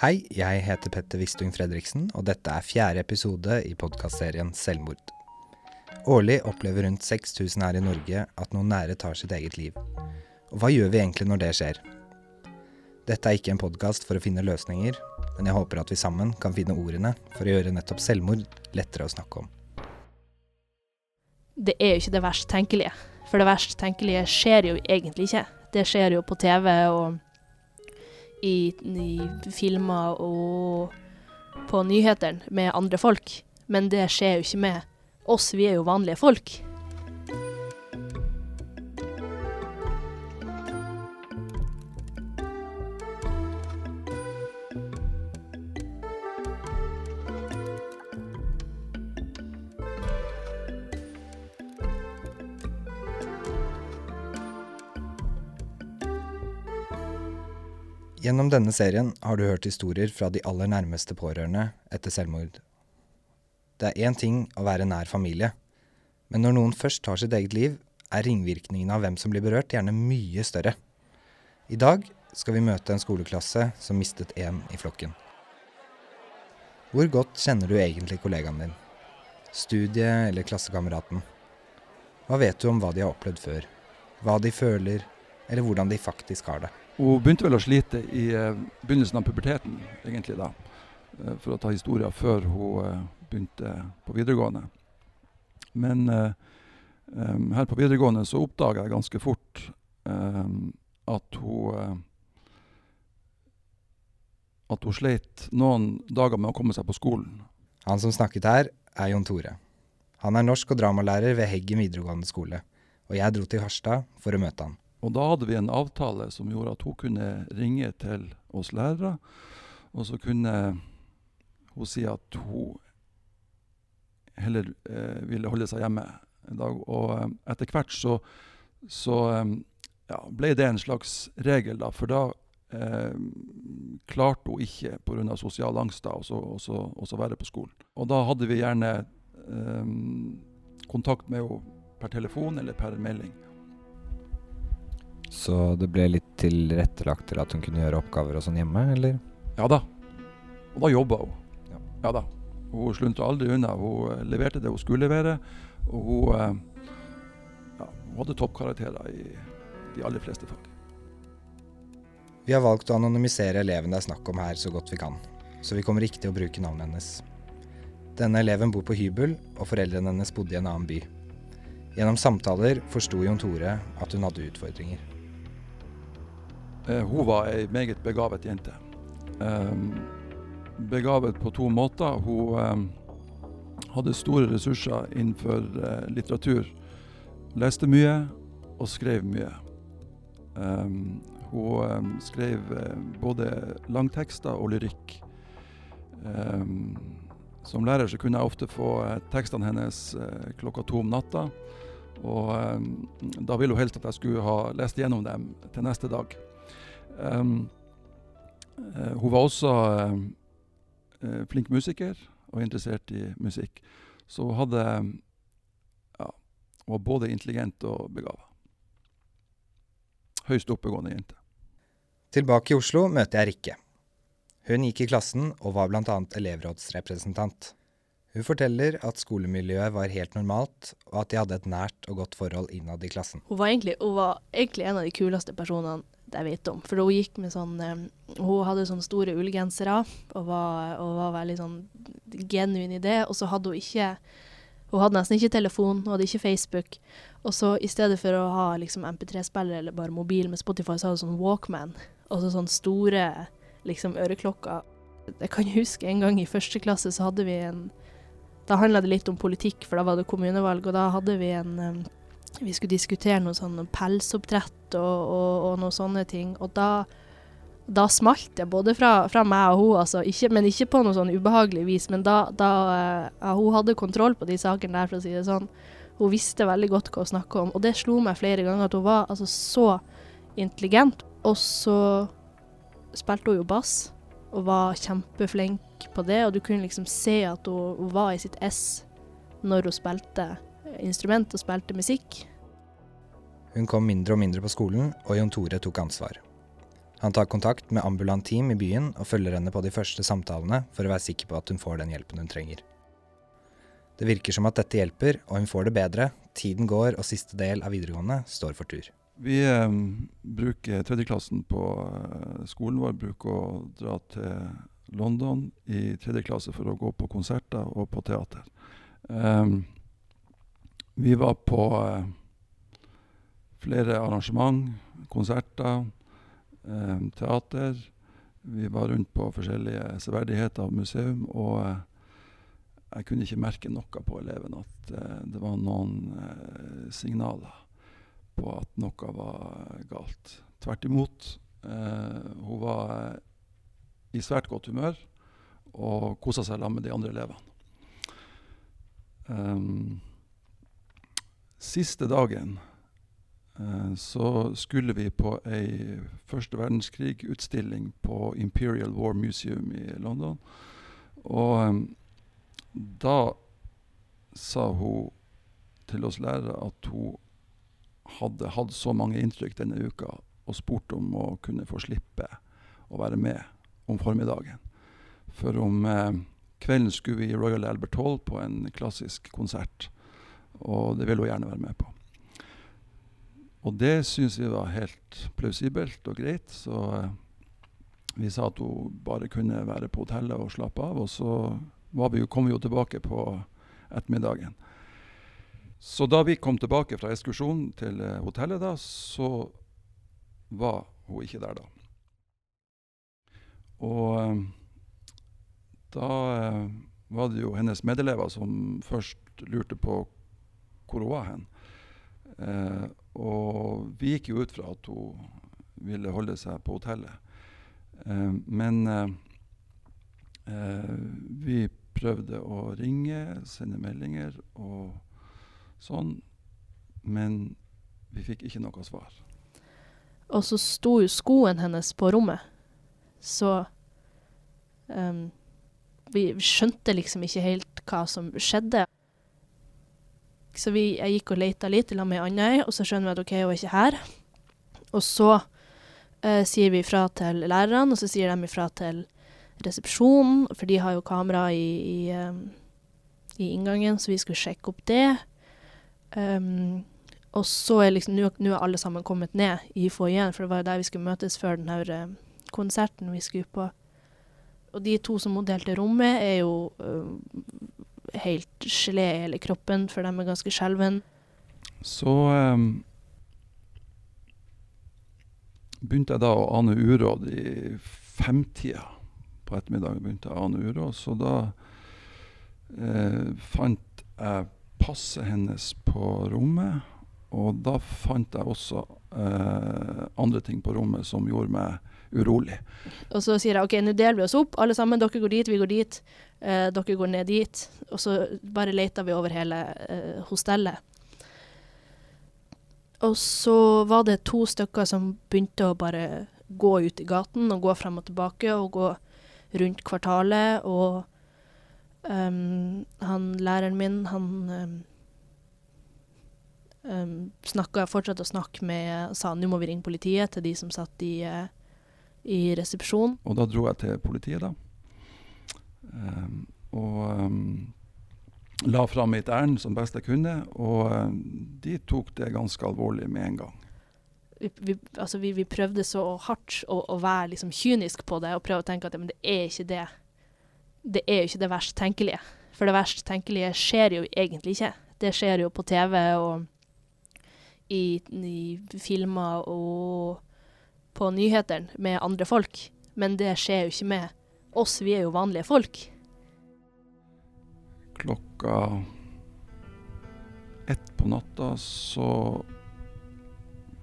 Hei, jeg heter Petter Wistung Fredriksen, og dette er fjerde episode i podkastserien Selvmord. Årlig opplever rundt 6000 her i Norge at noen nære tar sitt eget liv. Og hva gjør vi egentlig når det skjer? Dette er ikke en podkast for å finne løsninger, men jeg håper at vi sammen kan finne ordene for å gjøre nettopp selvmord lettere å snakke om. Det er jo ikke det verst tenkelige. For det verst tenkelige skjer jo egentlig ikke. Det skjer jo på TV og i, i filmer og på nyhetene med andre folk. Men det skjer jo ikke med oss, vi er jo vanlige folk. Gjennom denne serien har du hørt historier fra de aller nærmeste pårørende etter selvmord. Det er én ting å være nær familie, men når noen først tar sitt eget liv, er ringvirkningene av hvem som blir berørt, gjerne mye større. I dag skal vi møte en skoleklasse som mistet én i flokken. Hvor godt kjenner du egentlig kollegaen din? Studiet eller klassekameraten? Hva vet du om hva de har opplevd før? Hva de føler, eller hvordan de faktisk har det? Hun begynte vel å slite i uh, begynnelsen av puberteten, egentlig da. Uh, for å ta historier før hun uh, begynte på videregående. Men um, her på videregående så oppdaga jeg ganske fort um, at hun at hun sleit noen dager med å komme seg på skolen. Han som snakket her, er Jon Tore. Han er norsk og dramalærer ved Heggen videregående skole, og jeg dro til Harstad for å møte han. Og da hadde vi en avtale som gjorde at hun kunne ringe til oss lærere. Og så kunne hun si at hun heller eh, ville holde seg hjemme en dag. Og eh, etter hvert så, så eh, ja, ble det en slags regel, da. For da eh, klarte hun ikke pga. sosial angst da, å være på skolen. Og da hadde vi gjerne eh, kontakt med henne per telefon eller per melding. Så det ble litt tilrettelagt til at hun kunne gjøre oppgaver og sånn hjemme, eller? Ja da. Og da jobba hun. Ja. ja da. Hun slunta aldri unna. Hun uh, leverte det hun skulle levere. Og hun, uh, ja, hun hadde toppkarakterer i de aller fleste fag. Vi har valgt å anonymisere eleven det er snakk om her så godt vi kan, så vi kommer ikke til å bruke navnet hennes. Denne eleven bor på hybel, og foreldrene hennes bodde i en annen by. Gjennom samtaler forsto Jon Tore at hun hadde utfordringer. Eh, hun var ei meget begavet jente. Um, begavet på to måter. Hun um, hadde store ressurser innenfor uh, litteratur. Leste mye og skrev mye. Um, hun skrev uh, både langtekster og lyrikk. som lærer så kunne jeg ofte få tekstene hennes klokka to om natta. Og da ville hun helst at jeg skulle ha lest gjennom dem til neste dag. Um, uh, hun var også uh, flink musiker og interessert i musikk. Så hun hadde ja, Hun var både intelligent og begava. Høyst oppegående jente. Tilbake i Oslo møter jeg Rikke. Hun gikk i klassen og var bl.a. elevrådsrepresentant. Hun forteller at skolemiljøet var helt normalt, og at de hadde et nært og godt forhold innad i klassen. Hun var egentlig, hun var egentlig en av de kuleste personene jeg vet om. For hun gikk med sånn um, Hun hadde sånne store ullgensere og og var veldig sånn genuin i det. Og så hadde hun ikke Hun hadde nesten ikke telefon, hun hadde ikke Facebook. Og så i stedet for å ha liksom MP3-spiller eller bare mobil med Spotify, så hadde hun sånn Walkman. Og så sånne store liksom øreklokker. Jeg kan huske en gang i første klasse så hadde vi en Da handla det litt om politikk, for da var det kommunevalg, og da hadde vi en um, vi skulle diskutere noe sånn pelsoppdrett og, og, og noen sånne ting. Og da, da smalt det, både fra, fra meg og hun, altså. Ikke, men ikke på noe sånn ubehagelig vis. Men da, da ja, hun hadde kontroll på de sakene der, for å si det sånn. Hun visste veldig godt hva hun snakka om. Og det slo meg flere ganger at hun var altså så intelligent. Og så spilte hun jo bass, og var kjempeflink på det. Og du kunne liksom se at hun, hun var i sitt ess når hun spilte instrument og spilte musikk. Hun kom mindre og mindre på skolen, og Jon Tore tok ansvar. Han tar kontakt med ambulant team i byen og følger henne på de første samtalene for å være sikker på at hun får den hjelpen hun trenger. Det virker som at dette hjelper, og hun får det bedre. Tiden går, og siste del av videregående står for tur. Vi eh, bruker tredjeklassen på eh, skolen vår bruker å dra til London i tredje klasse for å gå på konserter og på teater. Um, vi var på eh, flere arrangement, konserter, eh, teater. Vi var rundt på forskjellige severdigheter av museum. og eh, jeg kunne ikke merke noe på eleven at det var noen signaler på at noe var galt. Tvert imot. Hun var i svært godt humør og kosa seg sammen med de andre elevene. Um, siste dagen så skulle vi på ei første verdenskrig-utstilling på Imperial War Museum i London. Og um, da sa hun til oss lærere at hun hadde hatt så mange inntrykk denne uka og spurt om å kunne få slippe å være med om formiddagen. For om eh, kvelden skulle vi i Royal Albert Hall på en klassisk konsert. Og det ville hun gjerne være med på. Og det syntes vi var helt plausibelt og greit, så eh, vi sa at hun bare kunne være på hotellet og slappe av. Og så vi, kom vi jo tilbake på ettermiddagen. Så da vi kom tilbake fra ekskursjonen til eh, hotellet, da, så var hun ikke der da. Og eh, da var det jo hennes medelever som først lurte på hvor hun var hen. Eh, og vi gikk jo ut fra at hun ville holde seg på hotellet. Eh, men eh, vi prøvde å ringe, sende meldinger og sånn, men vi fikk ikke noe svar. Og så sto jo skoen hennes på rommet, så um, vi skjønte liksom ikke helt hva som skjedde. Så vi, jeg gikk og leita litt sammen med ei anna og så skjønner vi at OK, hun er ikke her. Og så eh, sier vi ifra til lærerne, og så sier de ifra til resepsjonen, for de har jo kamera i, i, um, i inngangen, så vi skulle sjekke opp det. Um, og så er liksom Nå er alle sammen kommet ned i foajeen, for det var jo der vi skulle møtes før den her uh, konserten vi skulle på. Og de to som delte rommet, er jo uh, helt gelé i hele kroppen, for de er ganske skjelven. Så um, begynte jeg da å ane uråd i femtida på ettermiddagen begynte jeg å ane uråd, Så da eh, fant jeg passet hennes på rommet. Og da fant jeg også eh, andre ting på rommet som gjorde meg urolig. Og så sier jeg OK, nå deler vi oss opp, alle sammen. Dere går dit, vi går dit. Eh, dere går ned dit. Og så bare leter vi over hele eh, hostellet. Og så var det to stykker som begynte å bare gå ut i gaten og gå frem og tilbake og gå rundt kvartalet, og um, han læreren min, han um, um, fortsatte å snakke med Sa nå må vi ringe politiet til de som satt i, uh, i resepsjon. Og da dro jeg til politiet, da. Um, og um, la fram mitt ærend som best jeg kunne. Og um, de tok det ganske alvorlig med en gang vi, vi, altså vi, vi, prøvde så hardt å, å, være liksom kynisk på det og prøve å tenke at ja, det er ikke det. Det er jo ikke det verst tenkelige. For det verst tenkelige skjer jo egentlig ikke. Det skjer jo på TV og i, i filmer og på nyhetene med andre folk. Men det skjer jo ikke med oss. Vi er jo vanlige folk. Klokka ett på natta så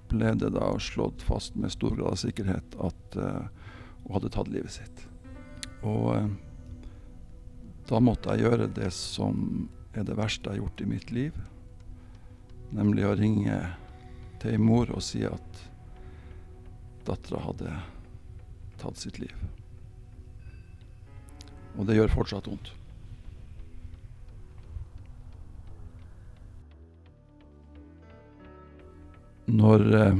ble det da slått fast med stor grad av sikkerhet at uh, hun hadde tatt livet sitt. Og uh, da måtte jeg gjøre det som er det verste jeg har gjort i mitt liv. Nemlig å ringe til ei mor og si at dattera hadde tatt sitt liv. Og det gjør fortsatt vondt. når eh,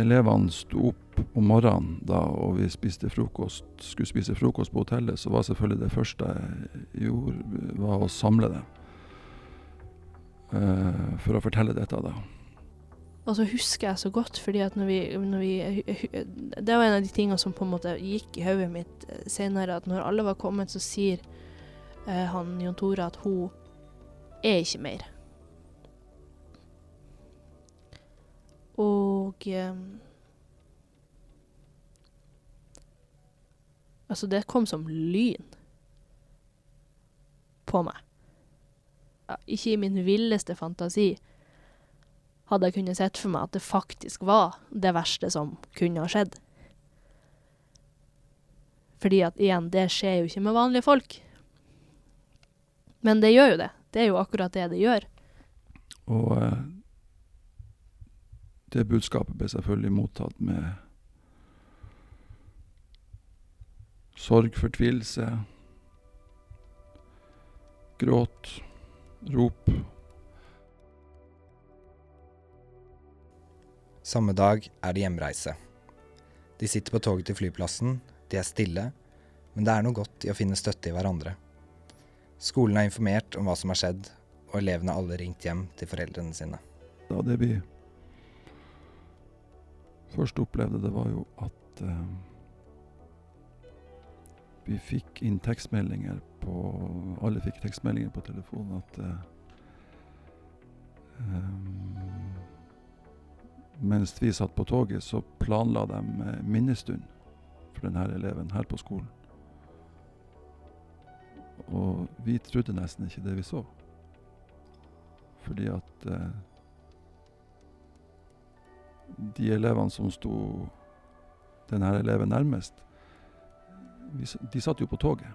elevene sto opp om morgenen da, og vi frokost, skulle spise frokost på hotellet, så var selvfølgelig det første jeg gjorde, var å samle dem. eh, for å fortelle dette, da. Og så husker jeg så godt, fordi at når vi, når vi, Det var en av de tingene som på en måte gikk i hodet mitt eh, senere, at når alle var kommet, så sier uh, han Jon Tore at hun er ikke mer. Og um, Altså, det kom som lyn på meg. Ja, ikke i min villeste fantasi hadde jeg kunnet sett for meg at det faktisk var det verste som kunne ha skjedd. Fordi at igjen, det skjer jo ikke med vanlige folk. Men det gjør jo det. Det er jo akkurat det det gjør. Og eh, det budskapet ble selvfølgelig mottatt med sorg, fortvilelse, gråt, rop. Samme dag er det hjemreise. De sitter på toget til flyplassen, de er stille, men det er noe godt i å finne støtte i hverandre. Skolen er informert om hva som har skjedd, og elevene har alle ringt hjem til foreldrene sine. Da det vi først opplevde, det var jo at eh, vi fikk inn tekstmeldinger på Alle fikk tekstmeldinger på telefonen at eh, um, mens vi satt på toget, så planla de minnestund for denne eleven her på skolen. Og vi trodde nesten ikke det vi så. Fordi at eh, de elevene som sto denne eleven nærmest, vi, de satt jo på toget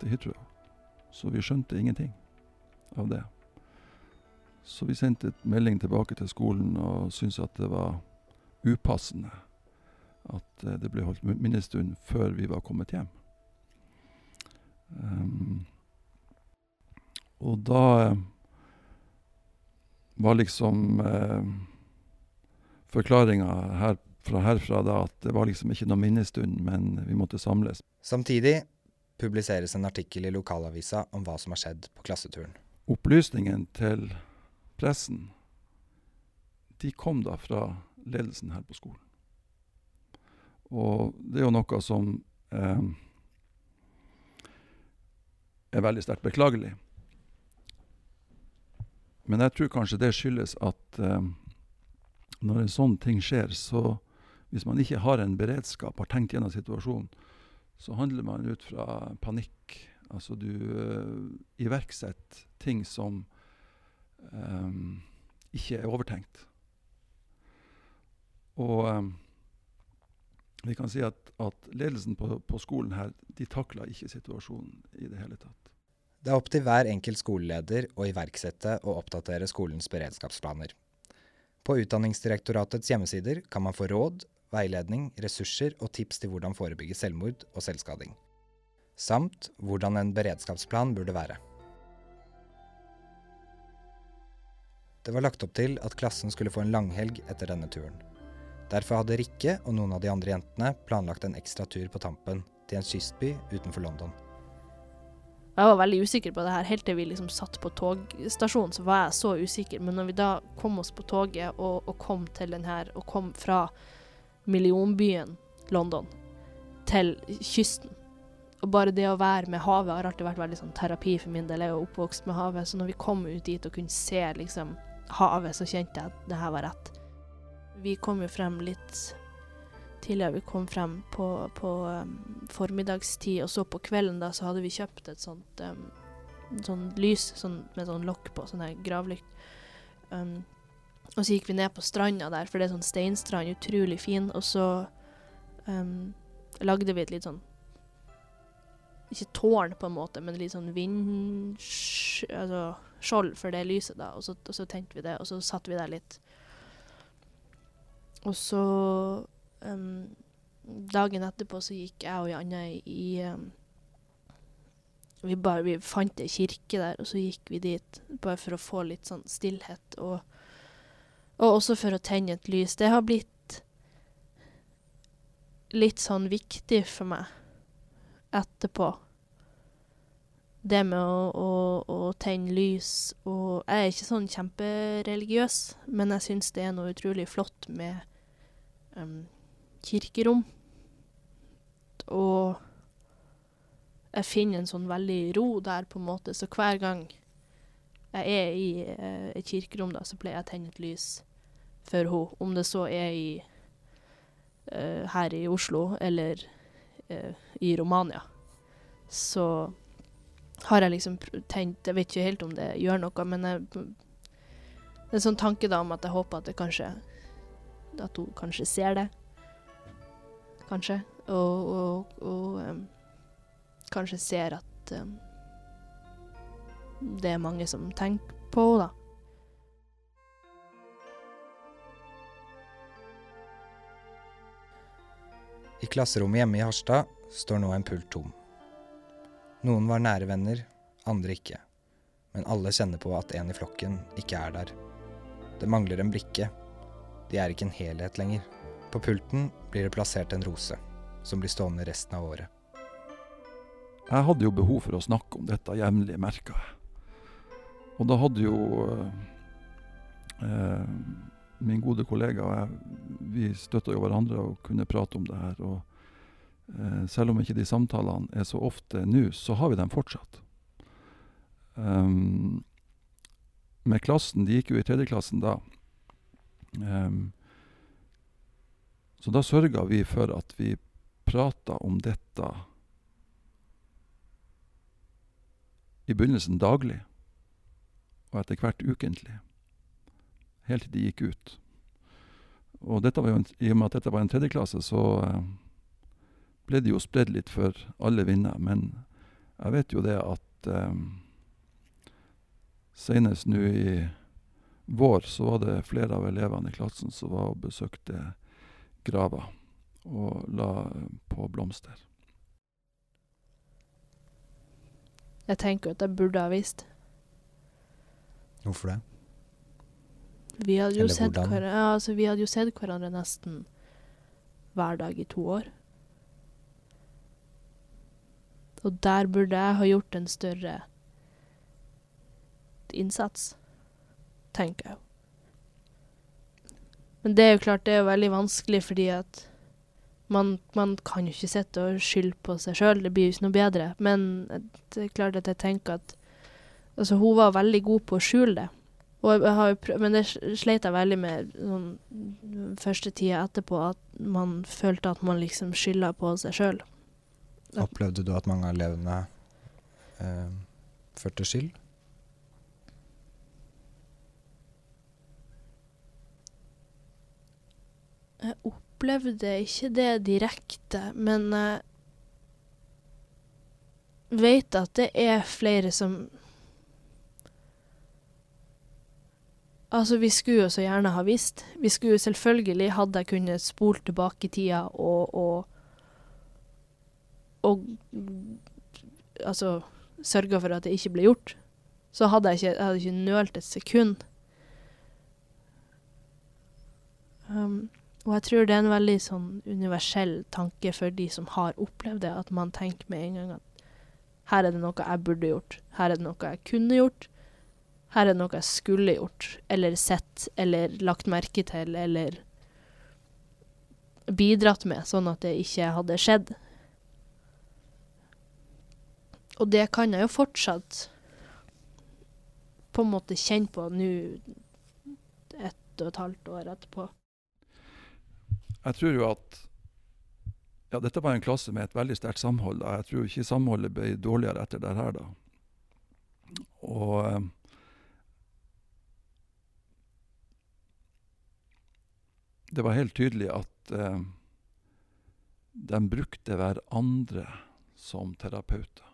til Hitra. Så vi skjønte ingenting av det. Så vi sendte et melding tilbake til skolen og syntes at det var upassende at uh, det ble holdt minnestund før vi var kommet hjem. Um, og da uh, var liksom eh, forklaringa her, fra herfra da at det var liksom ikke noe minnestund, men vi måtte samles. Samtidig publiseres en artikkel i lokalavisa om hva som har skjedd på klasseturen. Opplysningen til pressen, de kom da fra ledelsen her på skolen. Og det er jo noe som eh, er veldig sterkt beklagelig. Men jeg tror kanskje det skyldes at eh, når en sånn ting skjer, så hvis man ikke har en beredskap, har tenkt gjennom situasjonen, så handler man ut fra panikk. Altså du eh, iverksetter ting som um, ikke er overtenkt. Og um, vi kan si at, at ledelsen på, på, skolen her, de takla ikke situasjonen i det hele tatt. Det er opp til hver enkelt skoleleder å iverksette og oppdatere skolens beredskapsplaner. På Utdanningsdirektoratets hjemmesider kan man få råd, veiledning, ressurser og tips til hvordan forebygge selvmord og selvskading. Samt hvordan en beredskapsplan burde være. Det var lagt opp til at klassen skulle få en langhelg etter denne turen. Derfor hadde Rikke og noen av de andre jentene planlagt en ekstra tur på tampen, til en kystby utenfor London. Jeg var veldig usikker på det her. Helt til vi liksom satt på togstasjonen, så var jeg så usikker. Men når vi da kom oss på toget og, og kom til den her, og kom fra millionbyen London til kysten og bare det å være med havet har alltid vært veldig sånn terapi for min del. Jeg er jo oppvokst med havet, så når vi kom ut dit og kunne se liksom havet, så kjente jeg at det her var rett. Vi kom jo frem litt tidligere. Vi kom frem på, på um, formiddagstid, og så på kvelden da så hadde vi kjøpt et sånt um, sånn lys sånn, med sånn lokk på, sånn her gravlykt. Um, og så gikk vi ned på stranda der, for det er sånn steinstrand, utrolig fin, og så um, lagde vi et litt sånn Ikke tårn, på en måte, men litt sånn vind... Altså skjold for det lyset, da. Og så, og så tente vi det, og så satt vi der litt. Og så um, Dagen etterpå så gikk jeg og Janne i um, vi, bare, vi fant ei kirke der, og så gikk vi dit bare for å få litt sånn stillhet. Og, og også for å tenne et lys. Det har blitt litt sånn viktig for meg etterpå. Det med å, å, å tenne lys og Jeg er ikke sånn kjempereligiøs, men jeg syns det er noe utrolig flott med um, kirkerom. Og jeg finner en sånn veldig ro der, på en måte. Så hver gang jeg er i uh, et kirkerom, da, så pleier jeg å tenne et lys for henne. Om det så er i, uh, her i Oslo eller uh, i Romania. Så har jeg liksom tenkt Jeg vet ikke helt om det gjør noe, men jeg, det er en sånn tanke da om at jeg håper at det kanskje At hun kanskje ser det. Kanskje. Og, og, og um, kanskje ser at um, det er mange som tenker på henne, da. I klasserommet hjemme i Harstad står nå en pult tom. Noen var nære venner, andre ikke. Men alle kjenner på at en i flokken ikke er der. Det mangler en brikke. De er ikke en helhet lenger. På pulten blir det plassert en rose, som blir stående resten av året. Jeg hadde jo behov for å snakke om dette jevnlig, merka jeg. Og da hadde jo eh, eh, min gode kollega og jeg, vi støtta jo hverandre og kunne prate om det her. Og selv om ikke de samtalene er så ofte nå, så har vi dem fortsatt. Um, med klassen, de gikk jo i tredjeklassen da. Um, så da sørga vi for at vi prata om dette i begynnelsen daglig, og etter hvert ukentlig. Helt til de gikk ut. Og en, i og med at dette var en tredjeklasse, så eh, ble det jo spredd litt for alle vinder. Men jeg vet jo det at eh, senest nå i vår så var det flere av elevene i klassen som var og besøkte grava og la på blomster. Jeg tenker at jeg burde ha visst. Hvorfor det? Vi hadde, jo sett ja, altså, vi hadde jo sett hverandre nesten hver dag i to år. Og der burde jeg ha gjort en større innsats, tenker jeg. Men det er jo klart, det er jo veldig vanskelig fordi at man, man kan jo ikke sitte og skylde på seg sjøl, det blir jo ikke noe bedre. Men det er klart at jeg tenker at Altså, hun var veldig god på å skjule det. Og jeg har jo prøv, men det sleit jeg veldig med sånn, første tida etterpå, at man følte at man liksom skylda på seg sjøl. Opplevde du at mange av elevene eh, følte skyld? Jeg opplevde ikke det direkte, men jeg vet at det er flere som Altså, vi skulle jo så gjerne ha visst. Vi skulle jo selvfølgelig, hadde jeg kunnet spole tilbake i tida og, og Og altså sørga for at det ikke ble gjort, så hadde jeg ikke, jeg hadde ikke nølt et sekund. Um, og jeg tror det er en veldig sånn universell tanke for de som har opplevd det, at man tenker med en gang at her er det noe jeg burde gjort, her er det noe jeg kunne gjort, her er det noe jeg skulle gjort, eller sett, eller lagt merke til, eller bidratt med, sånn at det ikke hadde skjedd. Og det kan jeg jo fortsatt på en måte kjenne på nå, ett og et halvt år etterpå. Jeg tror jo at ja, dette var en klasse med et veldig sterkt samhold. Jeg tror ikke samholdet ble dårligere etter det her, da. Og eh, det var helt tydelig at eh, de brukte hverandre som terapeuter.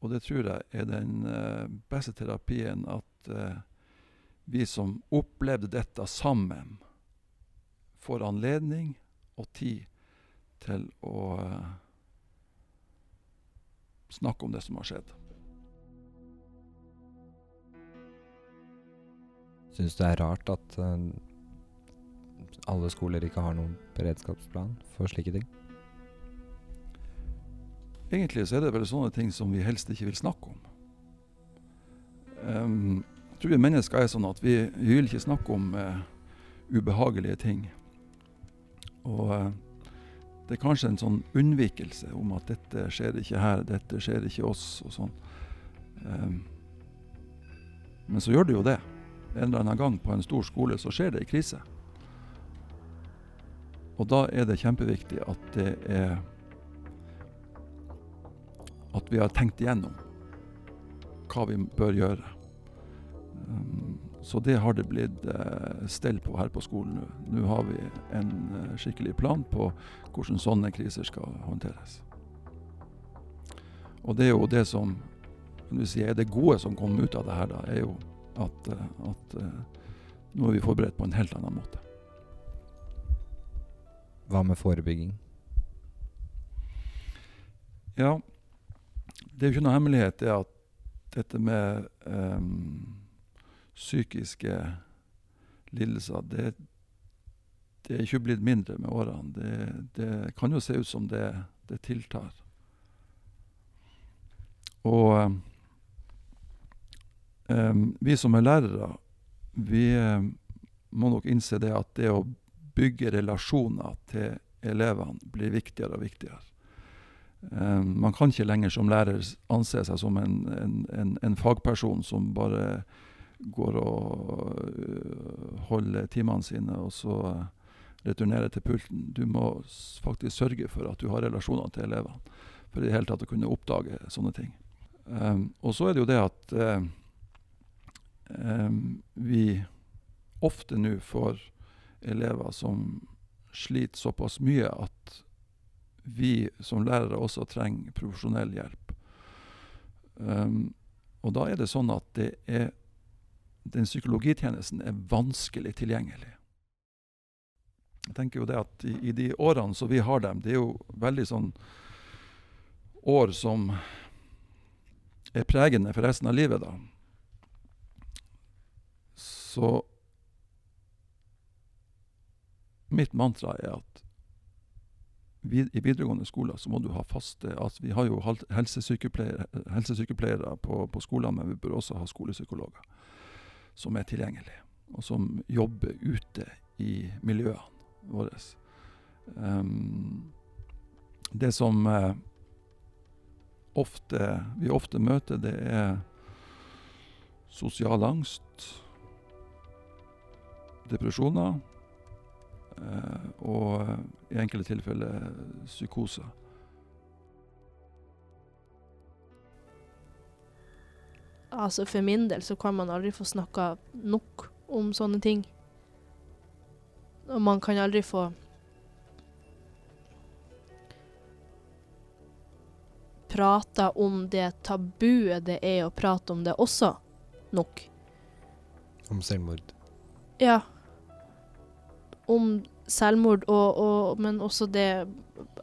Og det tror jeg er den eh, beste terapien, at eh, vi som opplevde dette sammen, får anledning og tid til å eh, snakke om det som har skjedd. Syns det er rart at alle skoler ikke har noen beredskapsplan for slike ting? Egentlig så er det vel sånne ting som vi helst ikke vil snakke om. Um, jeg tror vi mennesker er sånn at vi, vi vil ikke snakke om uh, ubehagelige ting. Og uh, det er kanskje en sånn unnvikelse om at dette skjer ikke her, dette skjer ikke oss og sånn. Um, men så gjør det jo det. En eller annen gang på en stor skole så skjer det en krise. Og da er det kjempeviktig at det er At vi har tenkt igjennom hva vi bør gjøre. Um, så det har det blitt uh, stell på her på skolen nå. Nå har vi en uh, skikkelig plan på hvordan sånne kriser skal håndteres. Og det er jo det som si, er det gode som kommer ut av det her, da, er jo at, uh, at nå er vi forberedt på en helt annen måte. Hva med forebygging? Ja, det er jo ikke noe hemmelighet det at dette med um, psykiske lidelser, det, det, er ikke blitt mindre med årene. Det, det kan jo se ut som det, det tiltar. Og um, vi som er lærere, vi um, må nok innse det at det å bygge relasjoner til elevene blir viktigere og viktigere. Um, man kan ikke lenger som lærer anse seg som en, en, en, en fagperson som bare går og uh, holder timene sine og så returnerer til pulten. Du må faktisk sørge for at du har relasjoner til elevene for i det hele tatt å kunne oppdage sånne ting. Um, og så er det jo det at um, vi ofte nå får elever som sliter såpass mye at vi som lærere også trenger profesjonell hjelp. Um, og da er det sånn at det er, den psykologitjenesten er vanskelig tilgjengelig. Jeg tenker jo det at i, i, de årene som vi har dem, det er jo veldig sånn år som er pregende for resten av livet, da. Så mitt mantra er at vid, i videregående skoler så må du ha faste altså Vi har jo helsesykepleiere, helsesykepleiere på, på skolene, men vi bør også ha skolepsykologer som er tilgjengelige, og som jobber ute i miljøene våre. Um, det som uh, ofte, vi ofte møter, det er sosial angst, depresjoner og eh, i enkelte tilfeller psykose. Altså For min del så kan man aldri få snakka nok om sånne ting. Og man kan aldri få prata om det tabuet det er å prate om det også nok. Om selvmord? Ja om selvmord, og, og, men også det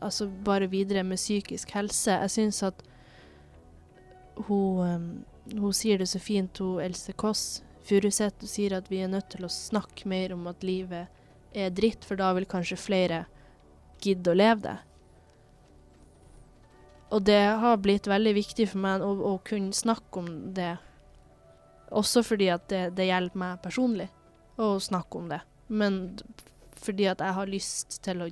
Altså bare videre med psykisk helse. Jeg syns at hun, hun sier det så fint, hun Else Kåss Furuseth. Hun sier at vi er nødt til å snakke mer om at livet er dritt, for da vil kanskje flere gidde å leve det. Og det har blitt veldig viktig for meg å, å kunne snakke om det. Også fordi at det, det hjelper meg personlig å snakke om det. Men fordi at jeg har lyst til å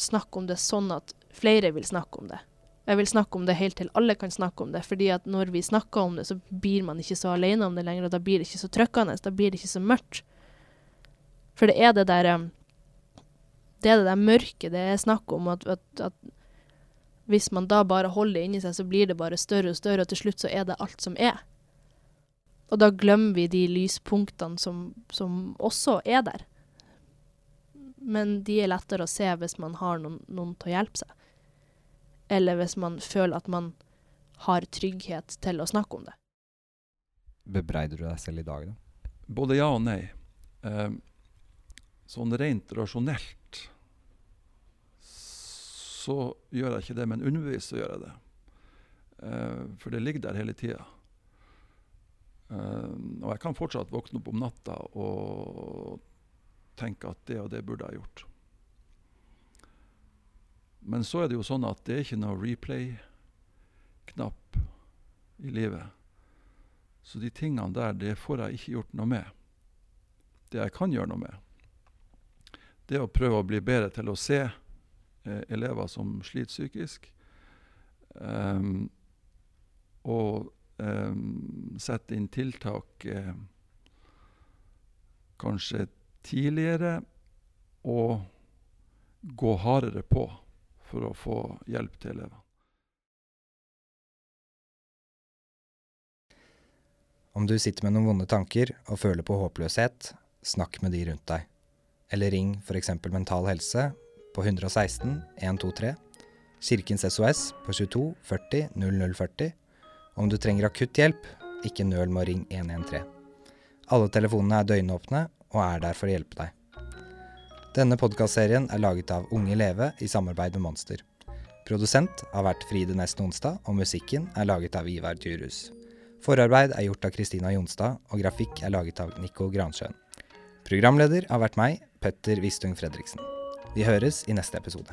snakke om det sånn at flere vil snakke om det. Jeg vil snakke om det helt til alle kan snakke om det, fordi at når vi snakker om det, så blir man ikke så alene om det lenger, og da blir det ikke så trykkende, da blir det ikke så mørkt. For det er det der um, Det er det der mørket det er snakk om, at, at, at hvis man da bare holder det inni seg, så blir det bare større og større, og til slutt så er det alt som er. Og da glemmer vi de lyspunktene som, som også er der. Men de er lettere å se hvis man har noen, noen til å hjelpe seg. Eller hvis man føler at man har trygghet til å snakke om det. Bebreider du deg selv i dag, da? Både ja og nei. Eh, sånn rent rasjonelt så gjør jeg ikke det, men underbevisst så gjør jeg det. Eh, for det ligger der hele tida. Eh, og jeg kan fortsatt våkne opp om natta og tenker at det og det burde jeg gjort. Men så er det jo sånn at det er ikke noe replay-knapp i livet. Så de tingene der, det får jeg ikke gjort noe med. Det jeg kan gjøre noe med, det er å prøve å bli bedre til å se eh, elever som sliter psykisk. Um, og um, sette inn tiltak eh, kanskje tidligere og gå hardere på for å få hjelp til elevene. Om du sitter med noen vonde tanker og føler på håpløshet, snakk med de rundt deg. Eller ring f.eks. Mental Helse på 116 123, Kirkens SOS på 22 40 0040. Om du trenger akutt hjelp, ikke nøl med å ringe 113. Alle telefonene er døgnåpne og er der for å hjelpe deg. Denne podkastserien er laget av Unge Leve i samarbeid med Monster. Produsent har vært Fride Nest Onsdag, og musikken er laget av Ivar Djurhus. Forarbeid er gjort av Kristina Jonstad, og grafikk er laget av Nico Gransjøen. Programleder har vært meg, Petter Wistung Fredriksen. Vi høres i neste episode.